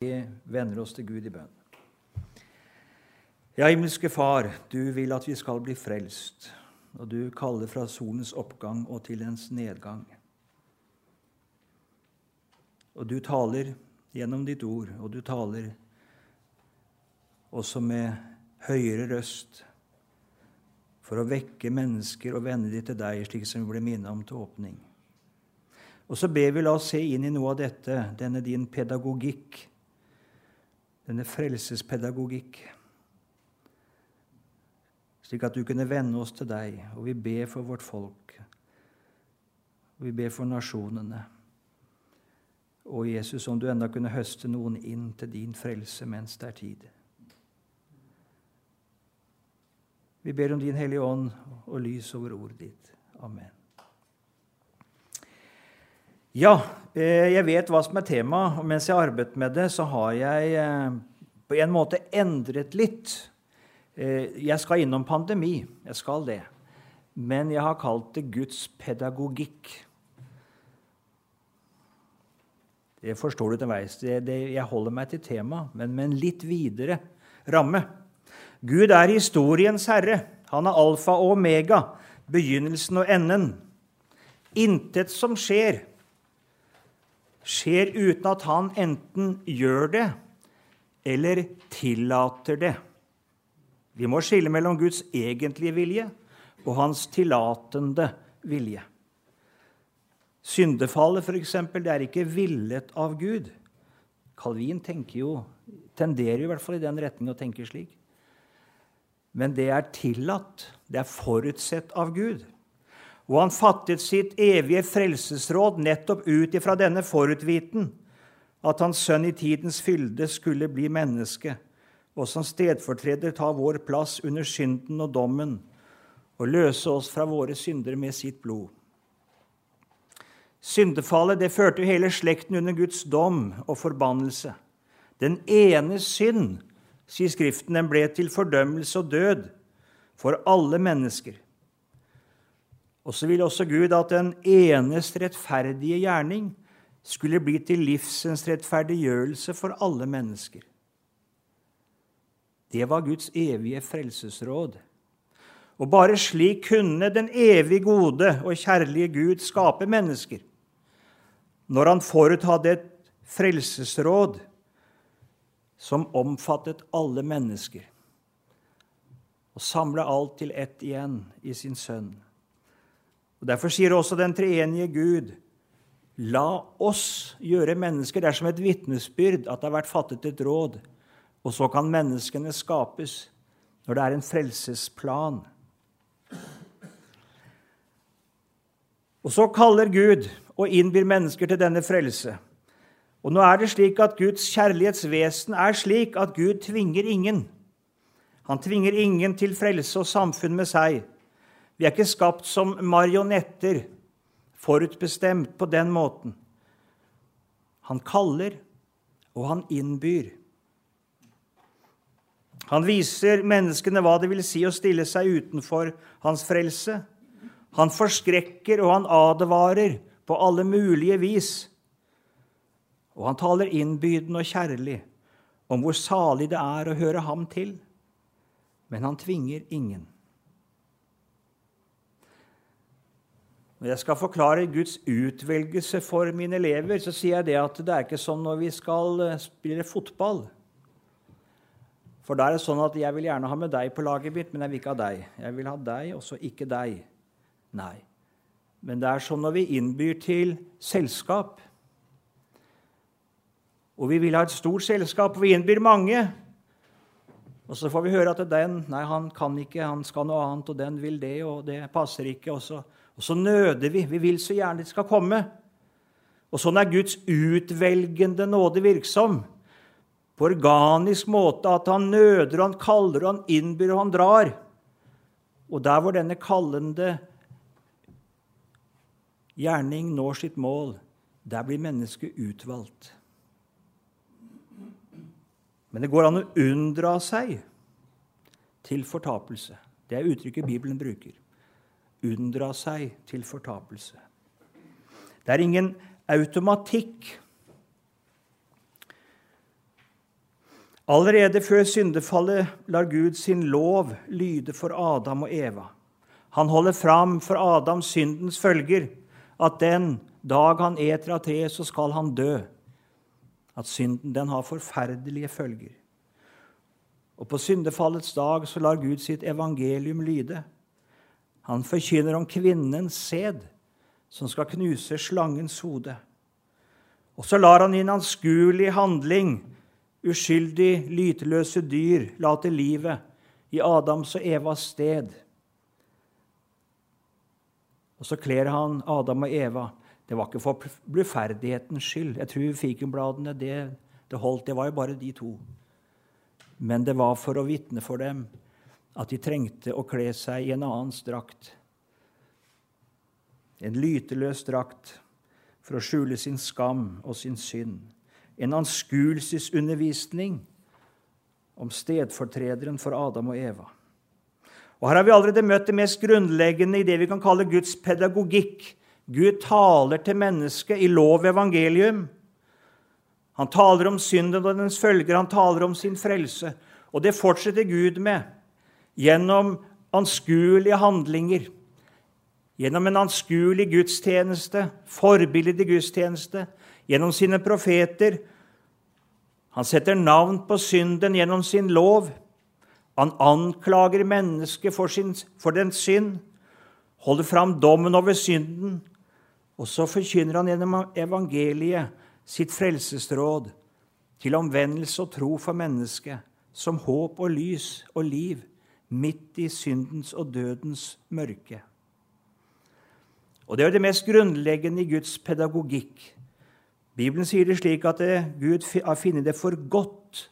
Vi vender oss til Gud i bønn. Ja, himmelske Far, du vil at vi skal bli frelst, og du kaller fra solens oppgang og til dens nedgang. Og du taler gjennom ditt ord, og du taler også med høyere røst for å vekke mennesker og vende dem til deg, slik som vi ble minnet om til åpning. Og så ber vi la oss se inn i noe av dette, denne din pedagogikk, denne frelsespedagogikk, slik at du kunne vende oss til deg. Og vi ber for vårt folk, og vi ber for nasjonene. Og Jesus, om du enda kunne høste noen inn til din frelse mens det er tid. Vi ber om Din Hellige Ånd og lys over ordet ditt. Amen. Ja, eh, jeg vet hva som er tema, og mens jeg har arbeidet med det, så har jeg eh, på en måte endret litt. Eh, jeg skal innom pandemi, jeg skal det. Men jeg har kalt det Guds pedagogikk. Det forstår du til veis. Jeg holder meg til temaet, men med en litt videre ramme. Gud er historiens herre. Han er alfa og omega, begynnelsen og enden. Intet som skjer, skjer uten at han enten gjør det eller tillater det. Vi må skille mellom Guds egentlige vilje og hans tillatende vilje. Syndefallet, f.eks., det er ikke villet av Gud. Calvin jo, tenderer i hvert fall i den retning å tenke slik. Men det er tillatt. Det er forutsett av Gud. Og han fattet sitt evige frelsesråd nettopp ut ifra denne forutviten, at hans sønn i tidens fylde skulle bli menneske, og som stedfortreder ta vår plass under synden og dommen og løse oss fra våre synder med sitt blod. Syndefallet det førte hele slekten under Guds dom og forbannelse. Den ene synd, sier Skriften, den ble til fordømmelse og død for alle mennesker. Og så ville også Gud at den enes rettferdige gjerning skulle bli til livsens rettferdiggjørelse for alle mennesker. Det var Guds evige frelsesråd. Og bare slik kunne den evig gode og kjærlige Gud skape mennesker. Når han forut hadde et frelsesråd som omfattet alle mennesker, og samla alt til ett igjen i sin sønn. Og Derfor sier også den treenige Gud La oss gjøre mennesker Det er som et vitnesbyrd at det har vært fattet et råd. Og så kan menneskene skapes når det er en frelsesplan. Og så kaller Gud og innbyr mennesker til denne frelse. Og nå er det slik at Guds kjærlighetsvesen er slik at Gud tvinger ingen. Han tvinger ingen til frelse og samfunn med seg. Vi er ikke skapt som marionetter, forutbestemt på den måten. Han kaller, og han innbyr. Han viser menneskene hva det vil si å stille seg utenfor hans frelse. Han forskrekker, og han advarer på alle mulige vis. Og han taler innbydende og kjærlig om hvor salig det er å høre ham til. Men han tvinger ingen. Når jeg skal forklare Guds utvelgelse for mine elever, så sier jeg det at det er ikke sånn når vi skal eh, spille fotball. For da er det sånn at jeg vil gjerne ha med deg på laget mitt, men jeg vil ikke ha deg. Jeg vil ha deg, og så ikke deg. Nei. Men det er sånn når vi innbyr til selskap. Og vi vil ha et stort selskap, og vi innbyr mange. Og så får vi høre at den nei, han kan ikke, han skal noe annet, og den vil det, og det passer ikke. og så og så nøder vi. Vi vil så gjerne de skal komme. Og sånn er Guds utvelgende nåde virksom. På organisk måte at han nøder, og han kaller, og han innbyr, og han drar. Og der hvor denne kallende gjerning når sitt mål, der blir mennesket utvalgt. Men det går an å unndra seg til fortapelse. Det er uttrykket Bibelen bruker unndra seg til fortapelse. Det er ingen automatikk Allerede før syndefallet lar Gud sin lov lyde for Adam og Eva. Han holder fram for Adam syndens følger, at den dag han eter av treet, så skal han dø. At synden den har forferdelige følger. Og på syndefallets dag så lar Gud sitt evangelium lyde. Han forkynner om kvinnens sæd, som skal knuse slangens hode. Og så lar han i en anskuelig handling uskyldig, lyteløse dyr late livet i Adams og Evas sted. Og så kler han Adam og Eva. Det var ikke for bluferdighetens skyld. Jeg tror fikenbladene det, det holdt. Det var jo bare de to. Men det var for å vitne for dem at de trengte å kle seg i en annens drakt. En lyteløs drakt for å skjule sin skam og sin synd. En anskuelsesundervisning om stedfortrederen for Adam og Eva. Og Her har vi allerede møtt det mest grunnleggende i det vi kan kalle Guds pedagogikk. Gud taler til mennesket i lov og evangelium. Han taler om synden og dens følger, han taler om sin frelse. Og det fortsetter Gud med gjennom anskuelige handlinger. Gjennom en anskuelig gudstjeneste, forbilledlig gudstjeneste, gjennom sine profeter. Han setter navn på synden gjennom sin lov. Han anklager mennesket for, sin, for dens synd, holder fram dommen over synden, og så forkynner han gjennom evangeliet sitt frelsesråd til omvendelse og tro for mennesket, som håp og lys og liv midt i syndens og dødens mørke. Og Det er det mest grunnleggende i Guds pedagogikk. Bibelen sier det slik at Gud har funnet det for godt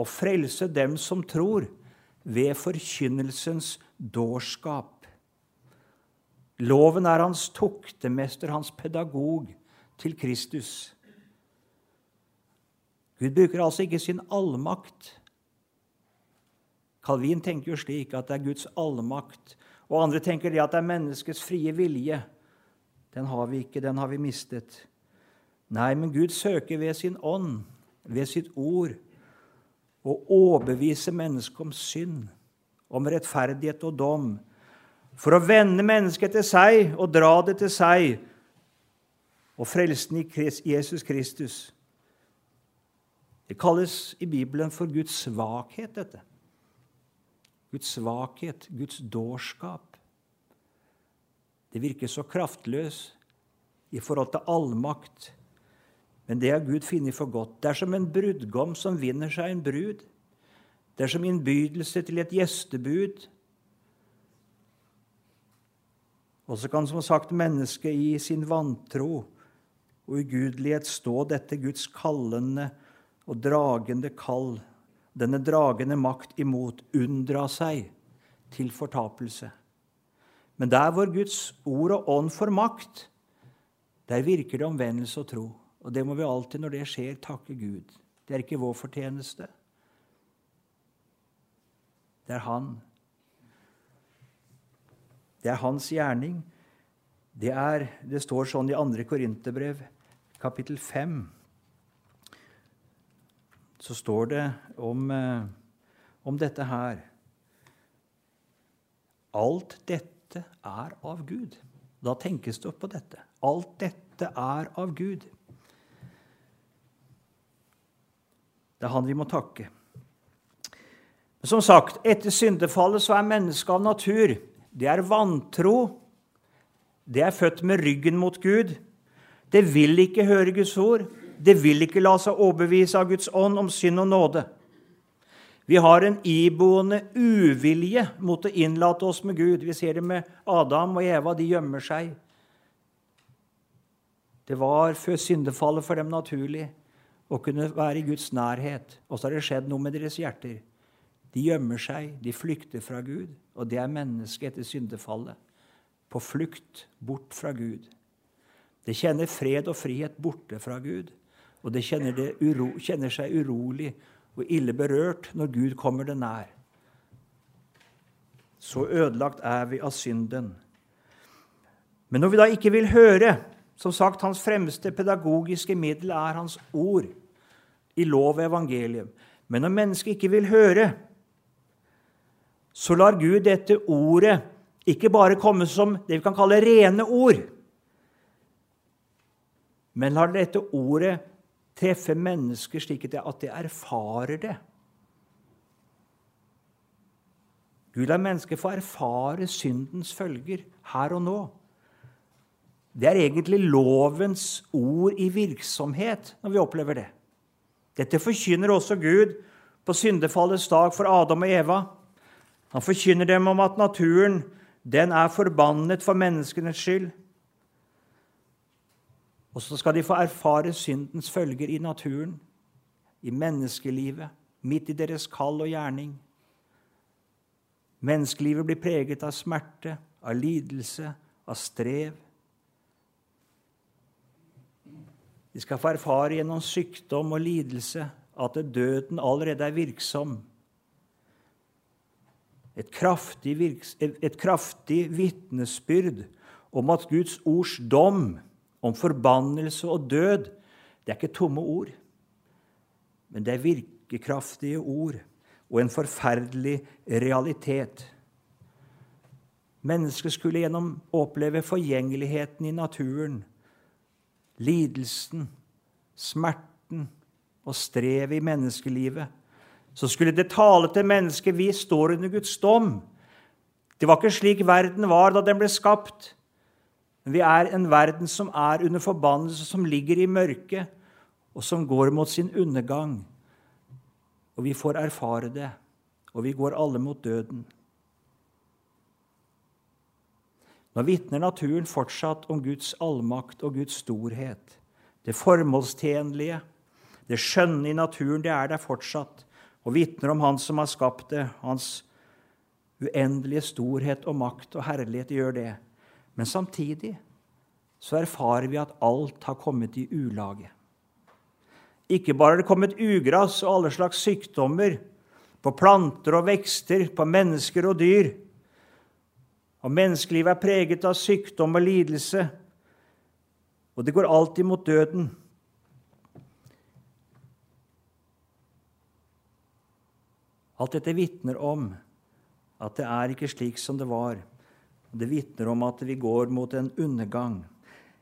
å frelse dem som tror, ved forkynnelsens dårskap. Loven er hans tuktemester, hans pedagog, til Kristus. Gud bruker altså ikke sin allmakt. Calvin tenker jo slik at det er Guds allmakt, og andre tenker det at det er menneskets frie vilje. Den har vi ikke, den har vi mistet. Nei, men Gud søker ved sin ånd, ved sitt ord, å overbevise mennesket om synd, om rettferdighet og dom, for å vende mennesket til seg og dra det til seg og frelsen i Jesus Kristus. Det kalles i Bibelen for Guds svakhet, dette. Guds svakhet, Guds dårskap. Det virker så kraftløs i forhold til allmakt men det har Gud funnet for godt. Det er som en brudgom som vinner seg en brud. Det er som innbydelse til et gjestebud. Og så kan som sagt mennesket i sin vantro og ugudelighet stå dette Guds kallende og dragende kall, denne dragende makt imot, unndra seg til fortapelse. Men der hvor Guds ord og ånd får makt, der virker det omvendelse og tro. Og det må vi alltid, når det skjer, takke Gud. Det er ikke vår fortjeneste. Det er Han. Det er Hans gjerning. Det, er, det står sånn i 2. Korinterbrev, kapittel 5. Så står det om, eh, om dette her. Alt dette er av Gud. Da tenkes det på dette. Alt dette er av Gud. Det er han vi må takke. Som sagt, etter syndefallet så er mennesket av natur. Det er vantro. Det er født med ryggen mot Gud. Det vil ikke høre Guds ord. Det vil ikke la seg overbevise av Guds ånd om synd og nåde. Vi har en iboende uvilje mot å innlate oss med Gud. Vi ser det med Adam og Eva. De gjemmer seg. Det var før syndefallet for dem naturlig å kunne være i Guds nærhet. Og så har det skjedd noe med deres hjerter. De gjemmer seg, de flykter fra Gud. Og det er mennesket etter syndefallet. På flukt bort fra Gud. Det kjenner fred og frihet borte fra Gud. Og det kjenner, det uro, kjenner seg urolig og ille berørt når Gud kommer det nær. Så ødelagt er vi av synden. Men når vi da ikke vil høre Som sagt, hans fremste pedagogiske middel er hans ord i lov og evangelium. Men når mennesket ikke vil høre, så lar Gud dette ordet ikke bare komme som det vi kan kalle rene ord, men lar dette ordet treffe mennesker slik at de erfarer det. Gud lar mennesker få erfare syndens følger her og nå. Det er egentlig lovens ord i virksomhet når vi opplever det. Dette forkynner også Gud på syndefallets dag for Adam og Eva. Han forkynner dem om at naturen den er forbannet for menneskenes skyld. Og så skal de få erfare syndens følger i naturen, i menneskelivet, midt i deres kall og gjerning. Menneskelivet blir preget av smerte, av lidelse, av strev. De skal få erfare gjennom sykdom og lidelse at døden allerede er virksom. Et kraftig, virks, et kraftig vitnesbyrd om at Guds ords dom om forbannelse og død det er ikke tomme ord, men det er virkekraftige ord og en forferdelig realitet. Mennesket skulle gjennom oppleve forgjengeligheten i naturen, lidelsen, smerten og strevet i menneskelivet. Så skulle det tale til mennesket vi står under Guds dom. Det var ikke slik verden var da den ble skapt. Men vi er en verden som er under forbannelse, som ligger i mørket, og som går mot sin undergang. Og vi får erfare det, og vi går alle mot døden. Nå vitner naturen fortsatt om Guds allmakt og Guds storhet. Det formålstjenlige, det skjønne i naturen, det er der fortsatt, og vitner om Han som har skapt det. Hans uendelige storhet og makt og herlighet gjør det. Men samtidig så erfarer vi at alt har kommet i ulage. Ikke bare har det kommet ugress og alle slags sykdommer på planter og vekster, på mennesker og dyr. Og menneskelivet er preget av sykdom og lidelse, og det går alltid mot døden. Alt dette vitner om at det er ikke slik som det var. Det vitner om at vi går mot en undergang.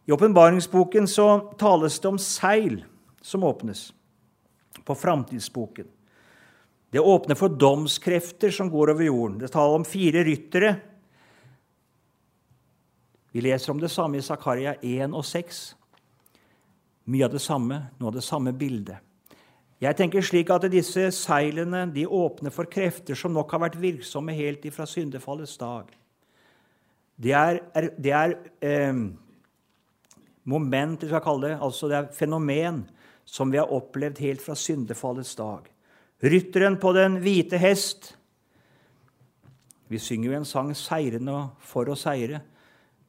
I åpenbaringsboken tales det om seil som åpnes på framtidsboken. Det åpner for domskrefter som går over jorden. Det taler om fire ryttere. Vi leser om det samme i Zakaria 1 og 6. Mye av det samme, noe av det samme bildet. Jeg tenker slik at disse seilene de åpner for krefter som nok har vært virksomme helt ifra syndefallets dag. Det er, det er eh, moment, vi skal kalle det, altså det er fenomen som vi har opplevd helt fra syndefallets dag. Rytteren på den hvite hest. Vi synger jo en sang 'Seirende for å seire',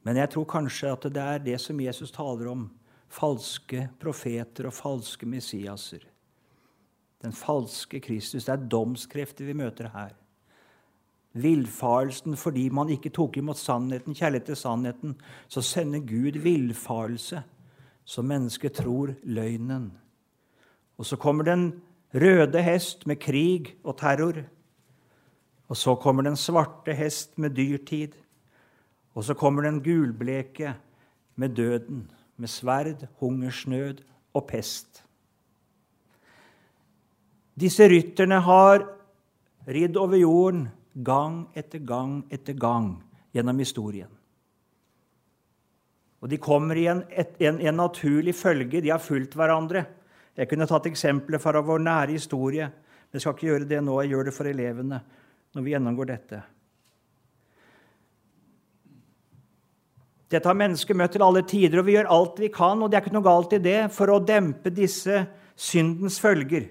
men jeg tror kanskje at det er det som Jesus taler om. Falske profeter og falske Messiaser. Den falske Kristus. Det er domskrefter vi møter her villfarelsen fordi man ikke tok imot sannheten, kjærlighet til sannheten, så sender Gud villfarelse, så mennesket tror løgnen. Og så kommer den røde hest med krig og terror. Og så kommer den svarte hest med dyrtid. Og så kommer den gulbleke med døden, med sverd, hungersnød og pest. Disse rytterne har ridd over jorden gang etter gang etter gang gjennom historien. Og De kommer i en, en, en naturlig følge. De har fulgt hverandre. Jeg kunne tatt eksempler fra vår nære historie, men jeg skal ikke gjøre det nå. Jeg gjør det for elevene når vi gjennomgår dette. Dette har mennesker møtt til alle tider, og vi gjør alt vi kan, og det er ikke noe galt i det, for å dempe disse syndens følger.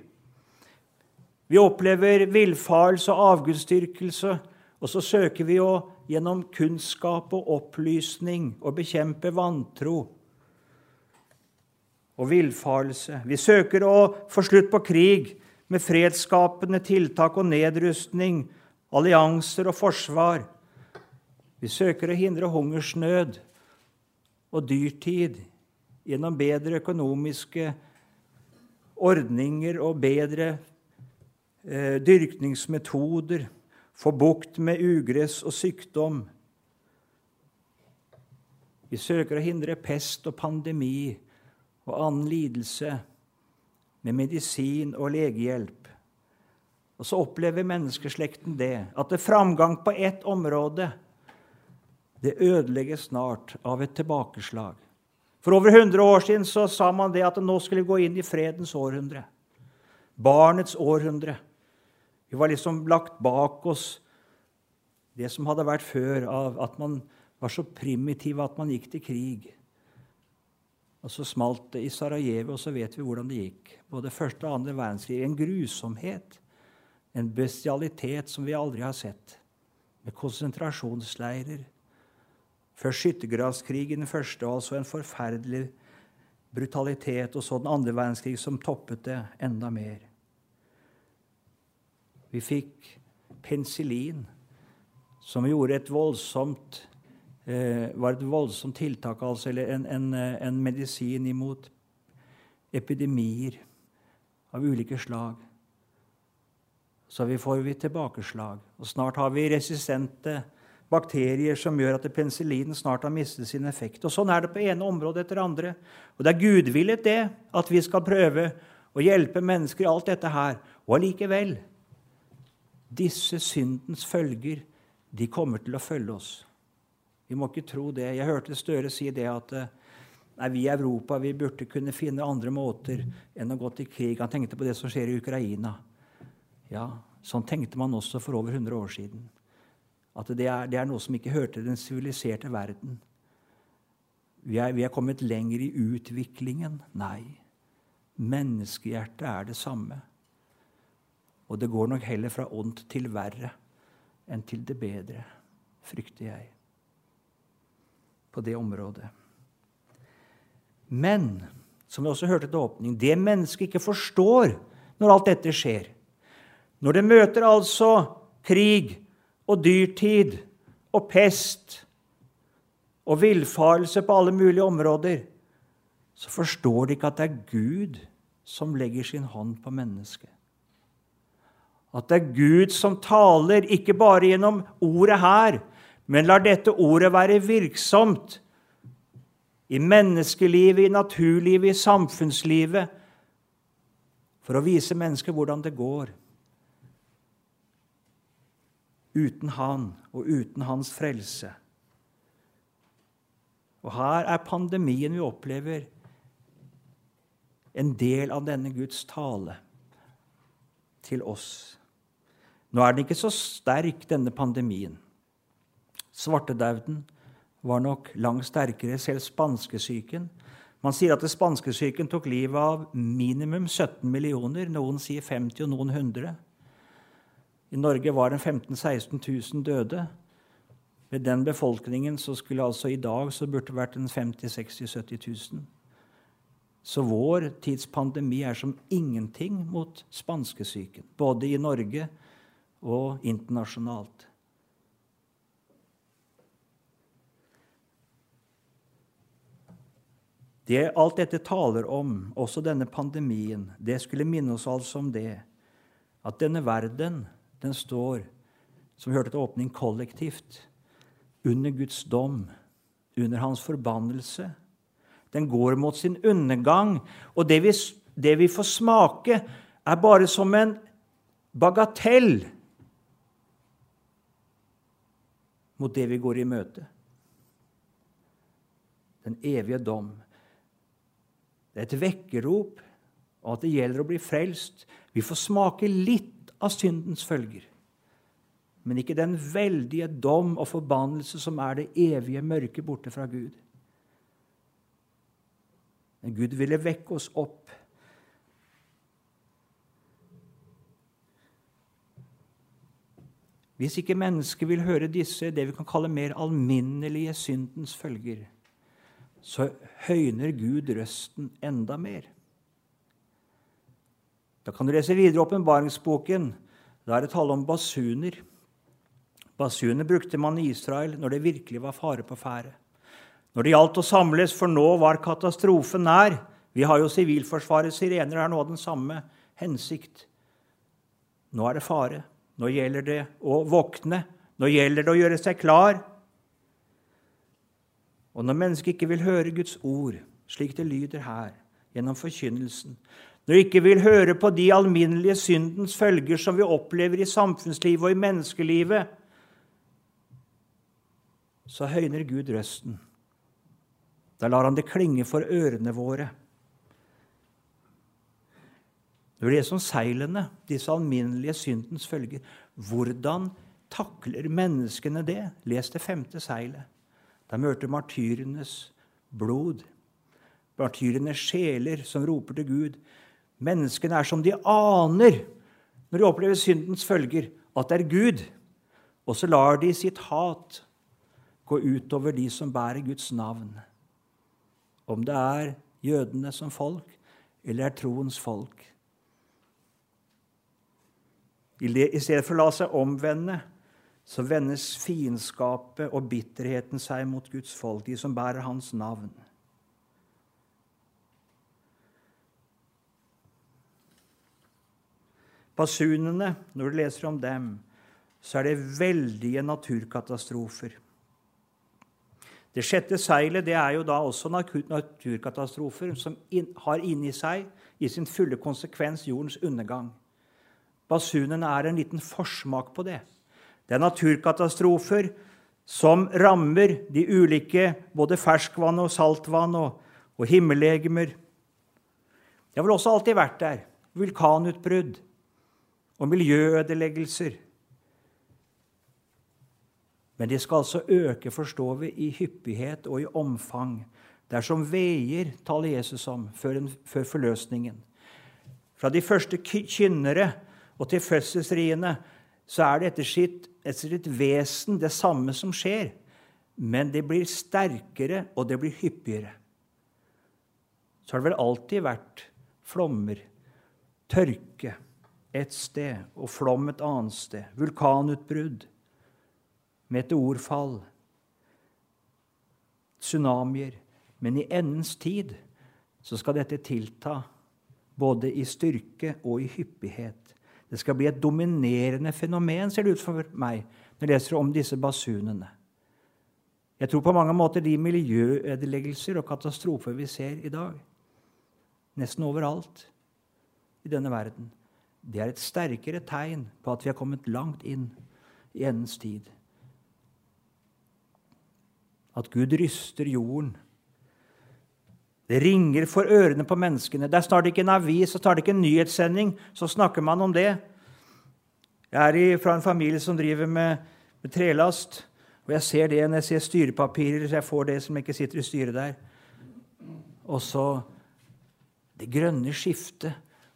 Vi opplever villfarelse og avgudsdyrkelse, og så søker vi å gjennom kunnskap og opplysning å bekjempe vantro og villfarelse. Vi søker å få slutt på krig med fredsskapende tiltak og nedrustning, allianser og forsvar. Vi søker å hindre hungersnød og dyrtid gjennom bedre økonomiske ordninger og bedre dyrkningsmetoder, få bukt med ugress og sykdom. Vi søker å hindre pest og pandemi og annen lidelse med medisin og legehjelp. Og så opplever menneskeslekten det, at det framgang på ett område det ødelegges snart av et tilbakeslag. For over 100 år siden så sa man det at nå skulle vi gå inn i fredens århundre. Barnets århundre. Vi var liksom lagt bak oss det som hadde vært før, av at man var så primitiv at man gikk til krig. Og så smalt det i Sarajevo, og så vet vi hvordan det gikk. Både første og andre verdenskrig. En grusomhet, en bestialitet som vi aldri har sett. Med konsentrasjonsleirer, Først skyttergravskrigen, den første, og altså en forferdelig brutalitet, og så den andre verdenskrig, som toppet det enda mer. Vi fikk penicillin, som gjorde et voldsomt eh, var et voldsomt tiltak, altså, eller en, en, en medisin imot epidemier av ulike slag. Så vi får vi tilbakeslag. Og snart har vi resistente bakterier som gjør at penicillinen snart har mistet sin effekt. Og Sånn er det på ene området etter andre. Og Det er gudvillet det at vi skal prøve å hjelpe mennesker i alt dette her. Og allikevel disse syndens følger de kommer til å følge oss. Vi må ikke tro det. Jeg hørte Støre si det at nei, vi i Europa vi burde kunne finne andre måter enn å gå til krig. Han tenkte på det som skjer i Ukraina. Ja, Sånn tenkte man også for over 100 år siden. At det er, det er noe som ikke hørte den siviliserte verden. Vi er, vi er kommet lenger i utviklingen. Nei. Menneskehjertet er det samme. Og det går nok heller fra ondt til verre enn til det bedre, frykter jeg, på det området. Men, som vi også hørte til åpning, det mennesket ikke forstår når alt dette skjer Når det møter altså krig og dyrtid og pest og villfarelse på alle mulige områder, så forstår de ikke at det er Gud som legger sin hånd på mennesket. At det er Gud som taler, ikke bare gjennom ordet her, men lar dette ordet være virksomt i menneskelivet, i naturlivet, i samfunnslivet, for å vise mennesket hvordan det går uten Han og uten Hans frelse. Og her er pandemien vi opplever, en del av denne Guds tale til oss. Nå er den ikke så sterk, denne pandemien. Svartedauden var nok langt sterkere, selv spanskesyken. Man sier at spanskesyken tok livet av minimum 17 millioner. Noen sier 50 og noen 100. I Norge var det 15 000-16 000 døde. Med den befolkningen så skulle altså i dag så burde det vært en 50 60 70 000. Så vår tids pandemi er som ingenting mot spanskesyken, både i Norge og internasjonalt. Det alt dette taler om, også denne pandemien, det skulle minne oss altså om det, at denne verden den står, som vi hørte til åpning, kollektivt. Under Guds dom, under hans forbannelse. Den går mot sin undergang. Og det vi, det vi får smake, er bare som en bagatell mot det vi går i møte. Den evige dom. Det er et vekkerrop, og at det gjelder å bli frelst. Vi får smake litt av syndens følger, men ikke den veldige dom og forbannelse som er det evige mørket borte fra Gud. Men Gud ville vekke oss opp. Hvis ikke mennesket vil høre disse, det vi kan kalle mer alminnelige syndens følger, så høyner Gud røsten enda mer. Da kan du lese videre åpenbaringsboken. Da er det tale om basuner. Basuner brukte man i Israel når det virkelig var fare på ferde. Når det gjaldt å samles, for nå var katastrofen nær. Vi har jo Sivilforsvarets sirener, er nå den samme hensikt. Nå er det fare. Nå gjelder det å våkne. Nå gjelder det å gjøre seg klar. Og når mennesket ikke vil høre Guds ord, slik det lyder her, gjennom forkynnelsen, når vi ikke vil høre på de alminnelige syndens følger som vi opplever i samfunnslivet og i menneskelivet, så høyner Gud røsten. Da lar han det klinge for ørene våre. Når det er som seilene, disse alminnelige syndens følger, hvordan takler menneskene det? Les det femte seilet. De hørte martyrenes blod, martyrenes sjeler som roper til Gud. Menneskene er som de aner når de opplever syndens følger, at det er Gud. Og så lar de sitt hat gå utover de som bærer Guds navn. Om det er jødene som folk, eller er troens folk. I stedet for å la seg omvende, så vendes fiendskapet og bitterheten seg mot Guds folk, de som bærer Hans navn. Basunene, når du leser om dem, så er det veldige naturkatastrofer. Det sjette seilet det er jo da også naturkatastrofer som har inni seg, i sin fulle konsekvens, jordens undergang. Basunene er en liten forsmak på det. Det er naturkatastrofer som rammer de ulike både ferskvann og saltvann og, og himmellegemer. Det har vel også alltid vært der. Vulkanutbrudd og miljøødeleggelser. Men de skal altså øke, forstår vi, i hyppighet og i omfang. Det er som veier, taler Jesus om, før, før forløsningen. Fra de første kynnere og til fødselsriene så er det etter sitt, etter sitt vesen det samme som skjer. Men det blir sterkere, og det blir hyppigere. Så har det vel alltid vært flommer, tørke et sted og flom et annet sted, vulkanutbrudd, meteorfall, tsunamier. Men i endens tid så skal dette tilta, både i styrke og i hyppighet. Det skal bli et dominerende fenomen, ser det ut for meg, når jeg leser om disse basunene. Jeg tror på mange måter de miljøødeleggelser og katastrofer vi ser i dag, nesten overalt i denne verden, det er et sterkere tegn på at vi har kommet langt inn i endens tid. At Gud ryster jorden. Det ringer for ørene på menneskene. Det er snart ikke en avis og snart ikke en nyhetssending, så snakker man om det. Jeg er fra en familie som driver med, med, trelast. Og jeg ser det når jeg ser styrepapirer, så jeg får det som ikke sitter i styret der. Og så det grønne skiftet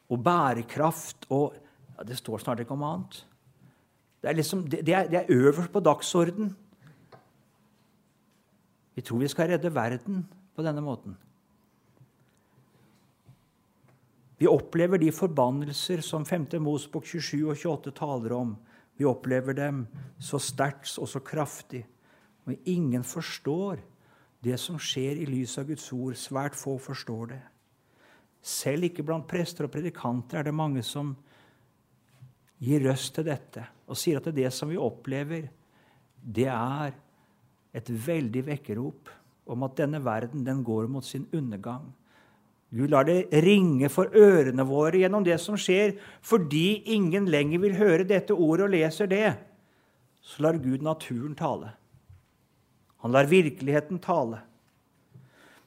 og bærekraft og ja, Det står snart ikke om annet. Det er, liksom, det, det, er, det er øverst på dagsorden. Vi tror vi skal redde verden på denne måten. Vi opplever de forbannelser som 5. Mosbok 27 og 28 taler om. Vi opplever dem så sterkt og så kraftig. Men ingen forstår det som skjer i lys av Guds ord. Svært få forstår det. Selv ikke blant prester og predikanter er det mange som gir røst til dette og sier at det som vi opplever, det er et veldig vekkerrop om at denne verden den går mot sin undergang. Gud lar det ringe for ørene våre gjennom det som skjer, fordi ingen lenger vil høre dette ordet og leser det. Så lar Gud naturen tale. Han lar virkeligheten tale.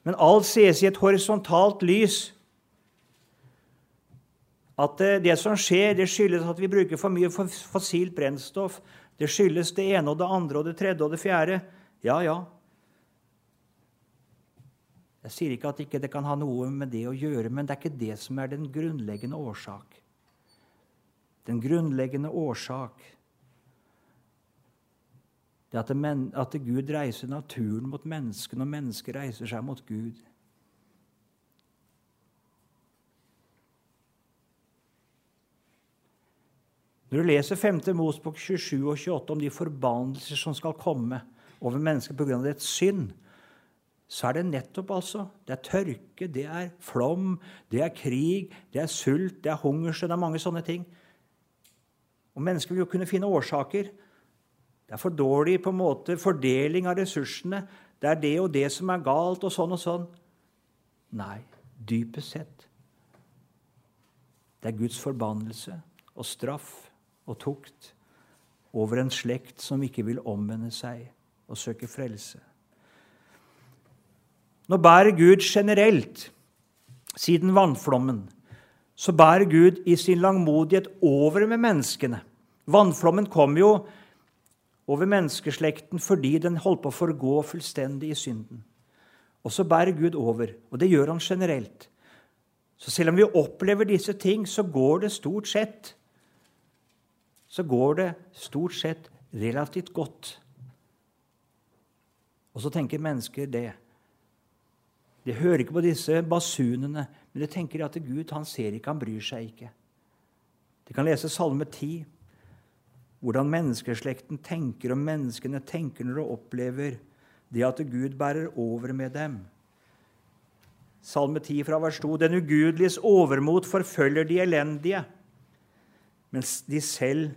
Men alt ses i et horisontalt lys. At det som skjer, det skyldes at vi bruker for mye fossilt brennstoff. Det skyldes det ene og det andre og det tredje og det fjerde. Ja, ja, jeg sier ikke at ikke det ikke kan ha noe med det å gjøre, men det er ikke det som er den grunnleggende årsak. Den grunnleggende årsak det at, det, at Gud reiser naturen mot menneskene, og mennesket reiser seg mot Gud. Når du leser 5. Mosbok 27 og 28 om de forbannelser som skal komme over mennesket pga. dets synd, så er det nettopp altså Det er tørke, det er flom, det er krig, det er sult, det er hungersnød, det er mange sånne ting. Og mennesker vil jo kunne finne årsaker. Det er for dårlig på en måte fordeling av ressursene. Det er det og det som er galt, og sånn og sånn. Nei, dypest sett det er Guds forbannelse og straff og tukt over en slekt som ikke vil omvende seg og søke frelse. Nå bærer Gud generelt, siden vannflommen, så bærer Gud i sin langmodighet over med menneskene. Vannflommen kom jo over menneskeslekten fordi den holdt på å forgå fullstendig i synden. Og så bærer Gud over, og det gjør han generelt. Så selv om vi opplever disse ting, så går det stort sett så går det stort sett relativt godt. Og så tenker mennesker det. De hører ikke på disse basunene, men de tenker at Gud han ser ikke, han bryr seg ikke. De kan lese Salme 10, hvordan menneskeslekten tenker, og menneskene tenker når de opplever det at Gud bærer over med dem. Salme 10 fra vers 2.: Den ugudeliges overmot forfølger de elendige, mens de selv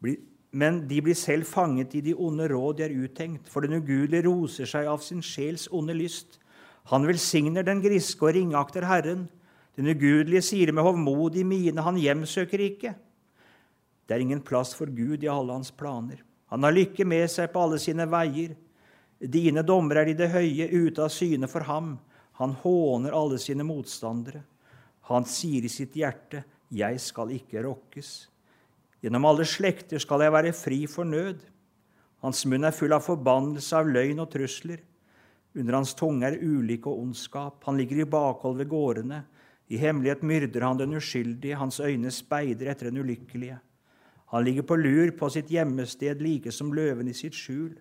blir, men de blir selv fanget i de onde råd de er uttenkt. For den ugudelige roser seg av sin sjels onde lyst. Han velsigner den griske og ringakter Herren. Den ugudelige sier med hovmodig mine, han hjemsøker ikke. Det er ingen plass for Gud i alle hans planer. Han har lykke med seg på alle sine veier. Dine dommer er i det høye, ute av syne for ham. Han håner alle sine motstandere. Han sier i sitt hjerte, 'Jeg skal ikke rokkes'. Gjennom alle slekter skal jeg være fri for nød. Hans munn er full av forbannelse, av løgn og trusler. Under hans tunge er ulykke og ondskap. Han ligger i bakhold ved gårdene. I hemmelighet myrder han den uskyldige, hans øyne speider etter den ulykkelige. Han ligger på lur på sitt gjemmested, like som løven i sitt skjul.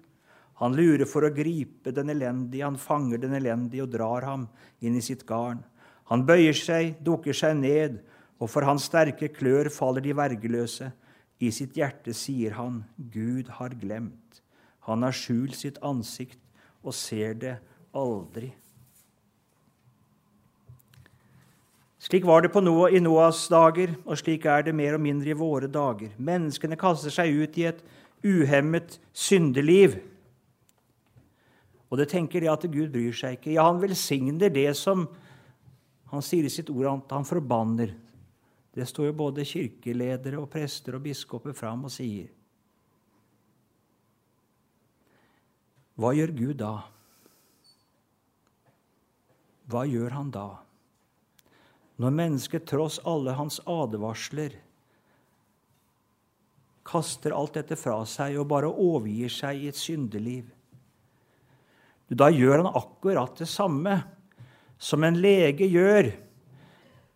Han lurer for å gripe den elendige, han fanger den elendige og drar ham inn i sitt garn. Han bøyer seg, dukker seg ned, og for hans sterke klør faller de vergeløse. I sitt hjerte sier han, Gud har glemt. Han har skjult sitt ansikt og ser det aldri. Slik var det Noah, i Noas dager, og slik er det mer og mindre i våre dager. Menneskene kaster seg ut i et uhemmet syndeliv. Og det tenker de at Gud bryr seg ikke. Ja, han velsigner det som han sier i sitt ord at han forbanner. Det står jo både kirkeledere og prester og biskoper fram og sier. Hva gjør Gud da? Hva gjør han da? Når mennesket tross alle hans advarsler kaster alt dette fra seg og bare overgir seg i et syndeliv, da gjør han akkurat det samme som en lege gjør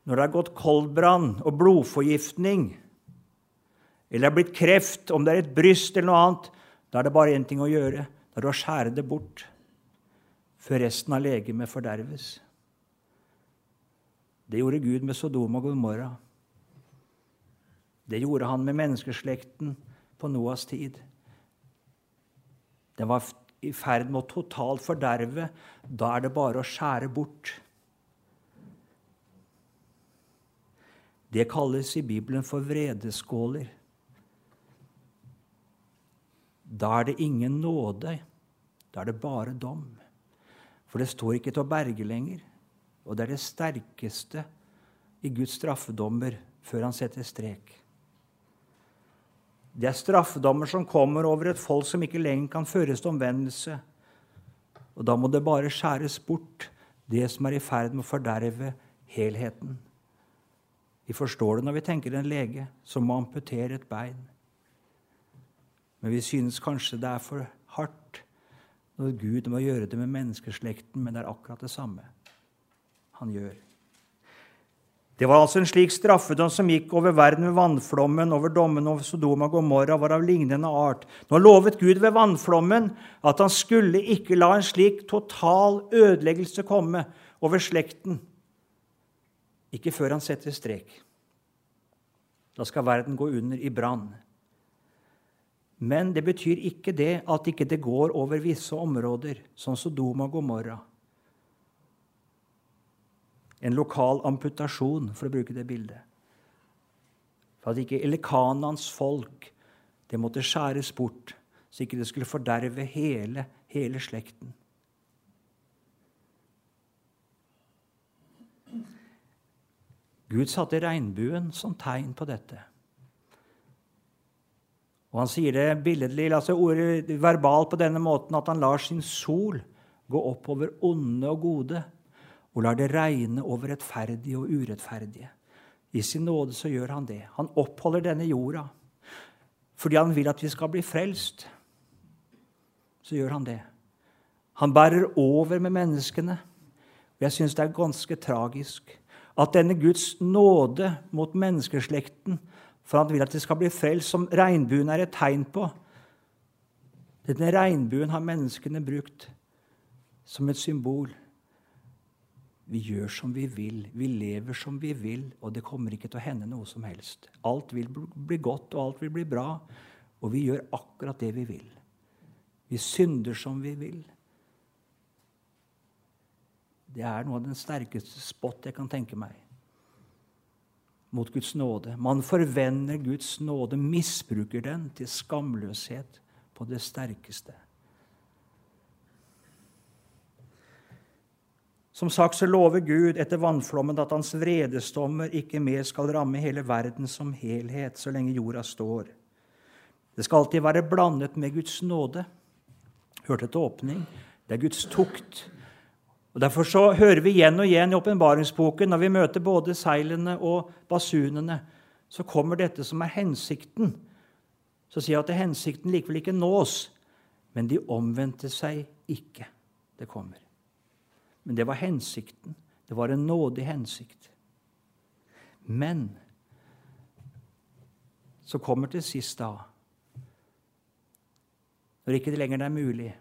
når det har gått koldbrann og blodforgiftning, eller det er blitt kreft, om det er et bryst eller noe annet. Da er det bare én ting å gjøre. Det er å skjære det bort før resten av legemet forderves. Det gjorde Gud med Sodom og Gomorra. Det gjorde han med menneskeslekten på Noas tid. Den var i ferd med å totalt forderve. Da er det bare å skjære bort. Det kalles i Bibelen for vredeskåler. Da er det ingen nåde. Da er det bare dom. For det står ikke til å berge lenger. Og det er det sterkeste i Guds straffedommer før han setter strek. Det er straffedommer som kommer over et folk som ikke lenger kan føres til omvendelse. Og da må det bare skjæres bort, det som er i ferd med å forderve helheten. Vi forstår det når vi tenker en lege som må amputere et bein. Men vi synes kanskje det er for hardt når Gud må gjøre det med menneskeslekten, men det er akkurat det samme han gjør. Det var altså en slik straffedom som gikk over verden ved vannflommen, over dommen over Sodoma og Gomorra, var av lignende art. Nå lovet Gud ved vannflommen at han skulle ikke la en slik total ødeleggelse komme over slekten. Ikke før han setter strek. Da skal verden gå under i brann. Men det betyr ikke det at ikke det går over visse områder, som Sodoma og Gomorra en lokal amputasjon, for å bruke det bildet. for at ikke Elikanans folk det måtte skjæres bort, så ikke det skulle forderve hele, hele slekten. Gud satte regnbuen som tegn på dette. Og Han sier det billedlig, altså ordet verbalt på denne måten at han lar sin sol gå opp over onde og gode, og lar det regne over rettferdige og urettferdige. I sin nåde så gjør han det. Han oppholder denne jorda fordi han vil at vi skal bli frelst. Så gjør han det. Han bærer over med menneskene. Og jeg syns det er ganske tragisk at denne Guds nåde mot menneskeslekten, for han vil at de skal bli frelst, som regnbuen er et tegn på Denne regnbuen har menneskene brukt som et symbol vi gjør som vi vil, vi lever som vi vil, og det kommer ikke til å hende noe som helst. Alt vil bli godt, og alt vil bli bra, og vi gjør akkurat det vi vil. Vi synder som vi vil. Det er noe av den sterkeste spott jeg kan tenke meg mot Guds nåde. Man forvender Guds nåde, misbruker den til skamløshet på det sterkeste. Som sagt så lover Gud etter vannflommen at hans vredestommer ikke mer skal ramme hele verden som helhet så lenge jorda står. Det skal alltid være blandet med Guds nåde. Hørte til åpning. Det er Guds tukt. Og Derfor så hører vi igjen og igjen i åpenbaringsboken, når vi møter både seilene og basunene, så kommer dette som er hensikten. Så sier jeg at hensikten likevel ikke nås, men de omvendte seg ikke. Det kommer. Men det var hensikten. Det var en nådig hensikt. Men så kommer til sist da Når ikke det lenger er mulig,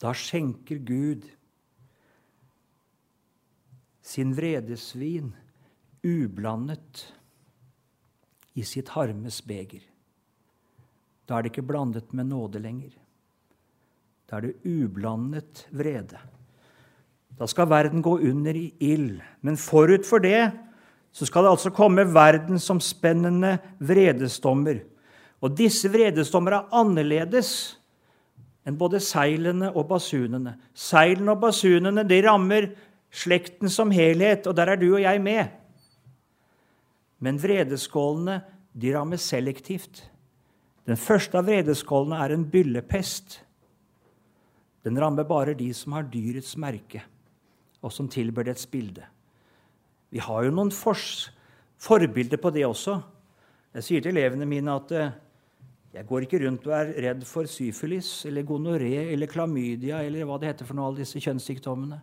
da skjenker Gud sin vredesvin ublandet i sitt harmes beger. Da er det ikke blandet med nåde lenger. Da er det ublandet vrede. Da skal verden gå under i ild. Men forut for det så skal det altså komme verdensomspennende vredesdommer. Og disse vredesdommer er annerledes enn både seilene og basunene. Seilene og basunene de rammer slekten som helhet, og der er du og jeg med. Men vredeskålene de rammer selektivt. Den første av vredeskålene er en byllepest. Den rammer bare de som har dyrets merke og som tilber dets bilde. Vi har jo noen forbilder på det også. Jeg sier til elevene mine at eh, jeg går ikke rundt og er redd for syfilis eller gonoré eller klamydia eller hva det heter for noe, alle disse kjønnssykdommene.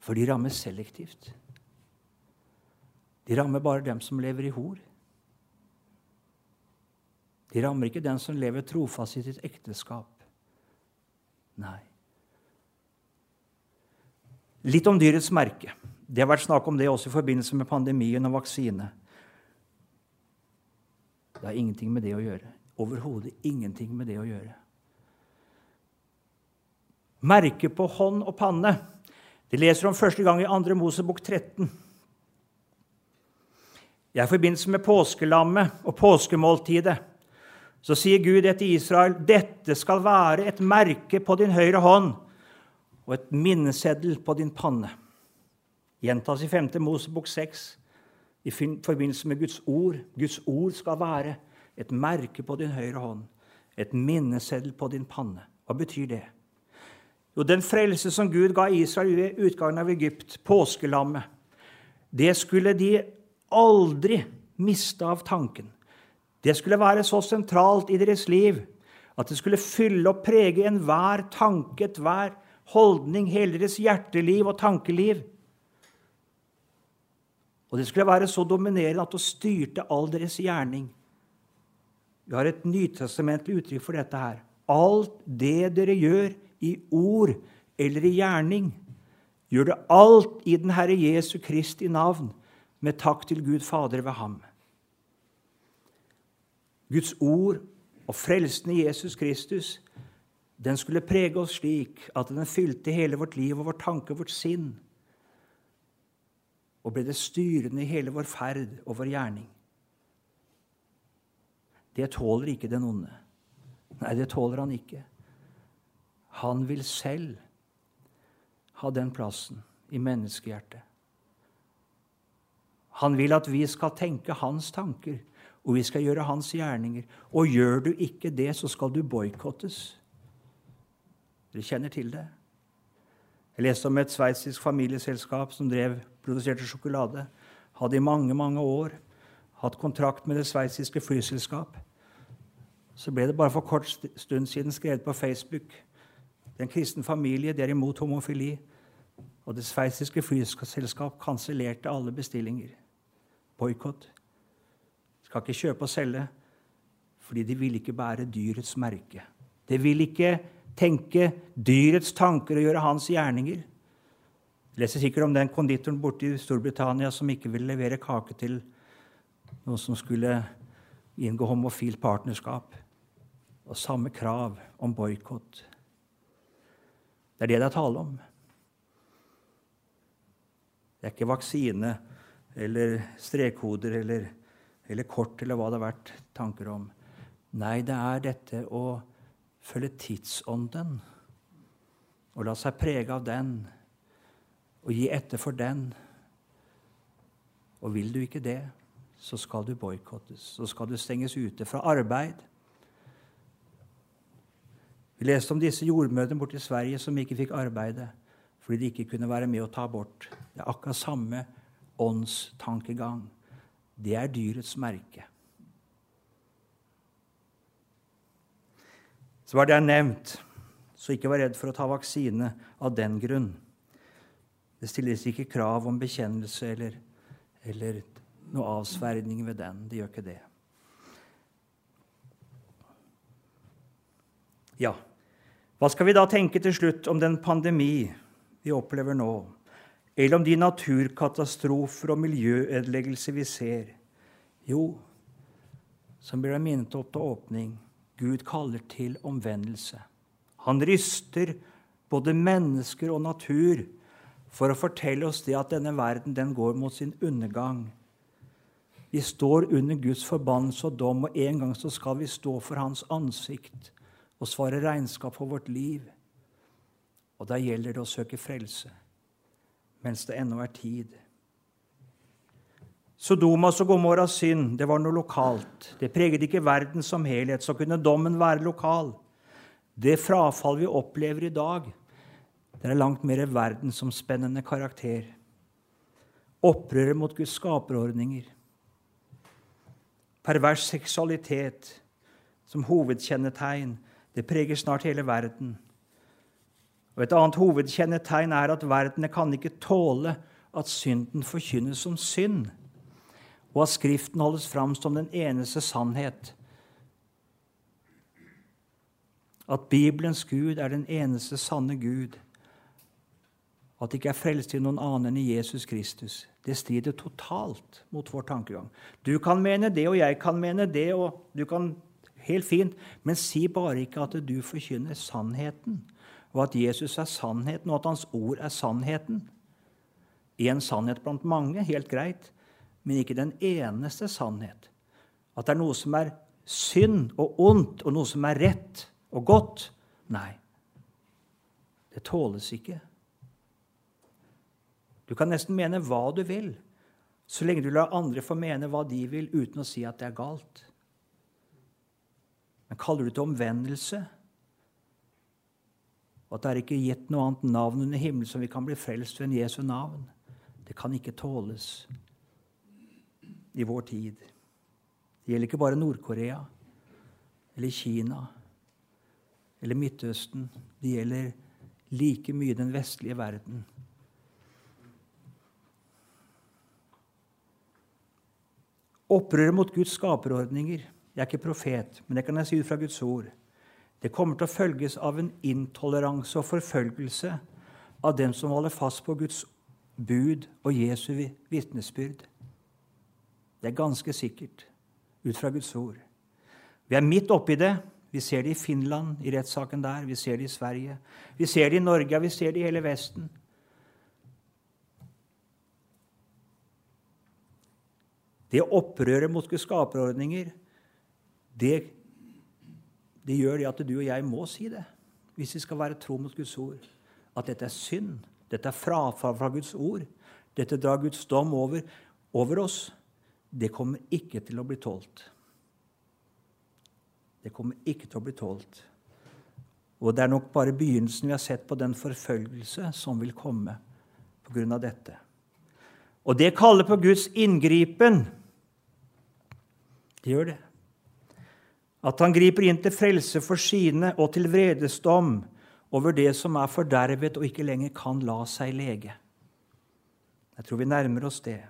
For de rammer selektivt. De rammer bare dem som lever i hor. De rammer ikke den som lever trofast i sitt ekteskap. Nei. Litt om dyrets merke. Det har vært snakk om det også i forbindelse med pandemien og vaksine. Det har ingenting med det å gjøre. Overhodet ingenting med det å gjøre. Merke på hånd og panne. Det leser om første gang i 2. Mosebok 13. I forbindelse med påskelammet og påskemåltidet så sier Gud etter Israel dette skal være et merke på din høyre hånd og et minneseddel på din panne. Gjentas i 5. Mosebok 6 i forbindelse med Guds ord. Guds ord skal være et merke på din høyre hånd, et minneseddel på din panne. Hva betyr det? Jo, den frelse som Gud ga Israel ved utgangen av Egypt, påskelammet, det skulle de aldri miste av tanken. Det skulle være så sentralt i deres liv at det skulle fylle og prege enhver tanke, enhver holdning, hele deres hjerteliv og tankeliv. Og det skulle være så dominerende at det styrte all deres gjerning. Vi har et nytestamentlig uttrykk for dette her. Alt det dere gjør i ord eller i gjerning, gjør det alt i den Herre Jesu Kristi navn, med takk til Gud Fader ved ham. Guds ord og frelsen i Jesus Kristus den skulle prege oss slik at den fylte hele vårt liv og vår tanke og vårt sinn. Og ble det styrende i hele vår ferd og vår gjerning. det tåler ikke den onde. Nei, det tåler han ikke. Han vil selv ha den plassen i menneskehjertet. Han vil at vi skal tenke hans tanker, og vi skal gjøre hans gjerninger. Og gjør du ikke det, så skal du boikottes. Dere kjenner til det. Jeg leste om et sveitsisk familieselskap som drev, produserte sjokolade. Hadde i mange, mange år hatt kontrakt med det sveitsiske flyselskap. Så ble det bare for kort stund siden skrevet på Facebook. Det er en kristen familie, de er imot homofili. Og det sveitsiske flyselskap kansellerte alle bestillinger. Boikott. Skal ikke kjøpe og selge fordi de vil ikke bære dyrets merke. De vil ikke tenke dyrets tanker og gjøre hans gjerninger. Jeg leser sikkert om den konditoren borte i Storbritannia som ikke ville levere kake til noen som skulle inngå homofilt partnerskap. Og samme krav om boikott. Det er det det er tale om. Det er ikke vaksine eller strekkoder eller eller kort, eller hva det har vært tanker om. Nei, det er dette å følge tidsånden og la seg prege av den og gi etter for den. Og vil du ikke det, så skal du boikottes. Så skal du stenges ute fra arbeid. Vi leste om disse jordmødrene borte i Sverige som ikke fikk arbeide fordi de ikke kunne være med å ta abort. Det er akkurat samme åndstankegang. Det er dyrets merke. Så var det nevnt, så ikke vær redd for å ta vaksine av den grunn. Det stilles ikke krav om bekjennelse eller, eller noe avsverdning ved den. Det gjør ikke det. Ja, hva skal vi da tenke til slutt om den pandemi vi opplever nå? eller om de naturkatastrofer og miljøødeleggelser vi ser. Jo, som blir minnet opp til åpning, Gud kaller til omvendelse. Han ryster både mennesker og natur for å fortelle oss det at denne verden den går mot sin undergang. Vi står under Guds forbannelse og dom, og en gang så skal vi stå for Hans ansikt og svare regnskap for vårt liv. Og da gjelder det å søke frelse mens det ennå er tid. Sodomas og Gomorras synd det var noe lokalt. Det preget ikke verden som helhet. Så kunne dommen være lokal. Det frafall vi opplever i dag, det er langt mer verdensomspennende karakter. Opprøret mot Guds skaperordninger. Pervers seksualitet som hovedkjennetegn. Det preger snart hele verden. Og Et annet hovedkjennetegn er at verdene kan ikke tåle at synden forkynnes som synd, og at Skriften holdes fram som den eneste sannhet. At Bibelens Gud er den eneste sanne Gud. At det ikke er frelst i noen annen enn i Jesus Kristus. Det strider totalt mot vår tankegang. Du kan mene det, og jeg kan mene det, og du kan Helt fint, men si bare ikke at du forkynner sannheten og at Jesus er sannheten, og at hans ord er sannheten. Én sannhet blant mange, helt greit, men ikke den eneste sannhet. At det er noe som er synd og ondt, og noe som er rett og godt. Nei, det tåles ikke. Du kan nesten mene hva du vil, så lenge du lar andre få mene hva de vil, uten å si at det er galt. Men kaller du det omvendelse, og at det er ikke gitt noe annet navn under himmelen som vi kan bli frelst ved en Jesu navn. Det kan ikke tåles i vår tid. Det gjelder ikke bare Nord-Korea eller Kina eller Midtøsten. Det gjelder like mye den vestlige verden. Opprøret mot Guds skaperordninger Jeg er ikke profet, men det kan jeg si ut fra Guds ord det kommer til å følges av en intoleranse og forfølgelse av dem som holder fast på Guds bud og Jesu vitnesbyrd. Det er ganske sikkert ut fra Guds ord. Vi er midt oppi det. Vi ser det i Finland, i rettssaken der. Vi ser det i Sverige. Vi ser det i Norge, og vi ser det i hele Vesten. Det opprøret mot skaperordninger det, det gjør det at du og jeg må si det hvis vi skal være tro mot Guds ord. At dette er synd. Dette er frafall fra Guds ord. Dette drar Guds dom over, over oss. Det kommer ikke til å bli tålt. Det kommer ikke til å bli tålt. Og det er nok bare begynnelsen vi har sett på den forfølgelse som vil komme pga. dette. Og det kaller på Guds inngripen. Det gjør det. At han griper inn til frelse for sine og til vredesdom over det som er fordervet og ikke lenger kan la seg lege. Jeg tror vi nærmer oss det.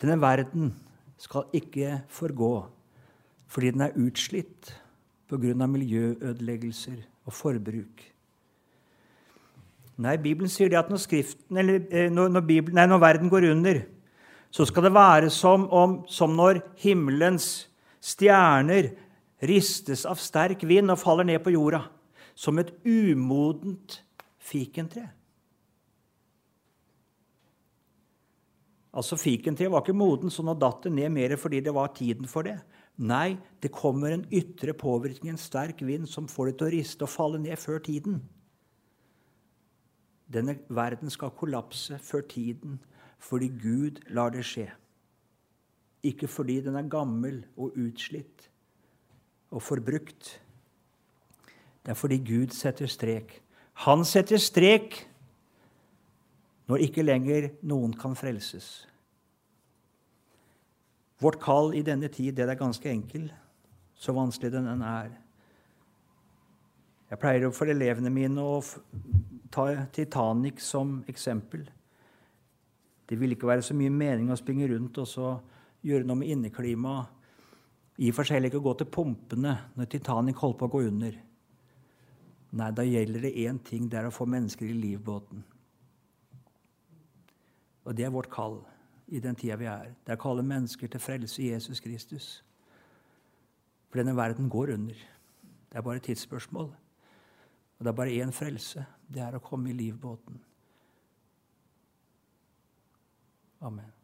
Denne verden skal ikke forgå fordi den er utslitt pga. miljøødeleggelser og forbruk. Nei, Bibelen sier det at når, skriften, eller, eh, når, når, Bibelen, nei, når verden går under, så skal det være som, om, som når himmelens stjerner ristes av sterk vind og faller ned på jorda, som et umodent fikentre. Altså, Fikentreet var ikke moden, så nå datt det ned mer fordi det var tiden for det. Nei, det kommer en ytre påvirkning, en sterk vind, som får det til å riste og falle ned før tiden. Denne verden skal kollapse før tiden fordi Gud lar det skje. Ikke fordi den er gammel og utslitt og forbrukt. Det er fordi Gud setter strek. Han setter strek når ikke lenger noen kan frelses. Vårt kall i denne tid det er ganske enkel, så vanskelig den er. Jeg pleier for elevene mine å ta Titanic som eksempel. Det ville ikke være så mye mening å springe rundt og så gjøre noe med inneklimaet. I og for seg ikke å gå til pumpene når Titanic holder på å gå under. Nei, da gjelder det én ting. Det er å få mennesker i livbåten. Og det er vårt kall i den tida vi er. Det er å kalle mennesker til frelse i Jesus Kristus. For denne verden går under. Det er bare et tidsspørsmål. Og det er bare én frelse. Det er å komme i livbåten. Amen.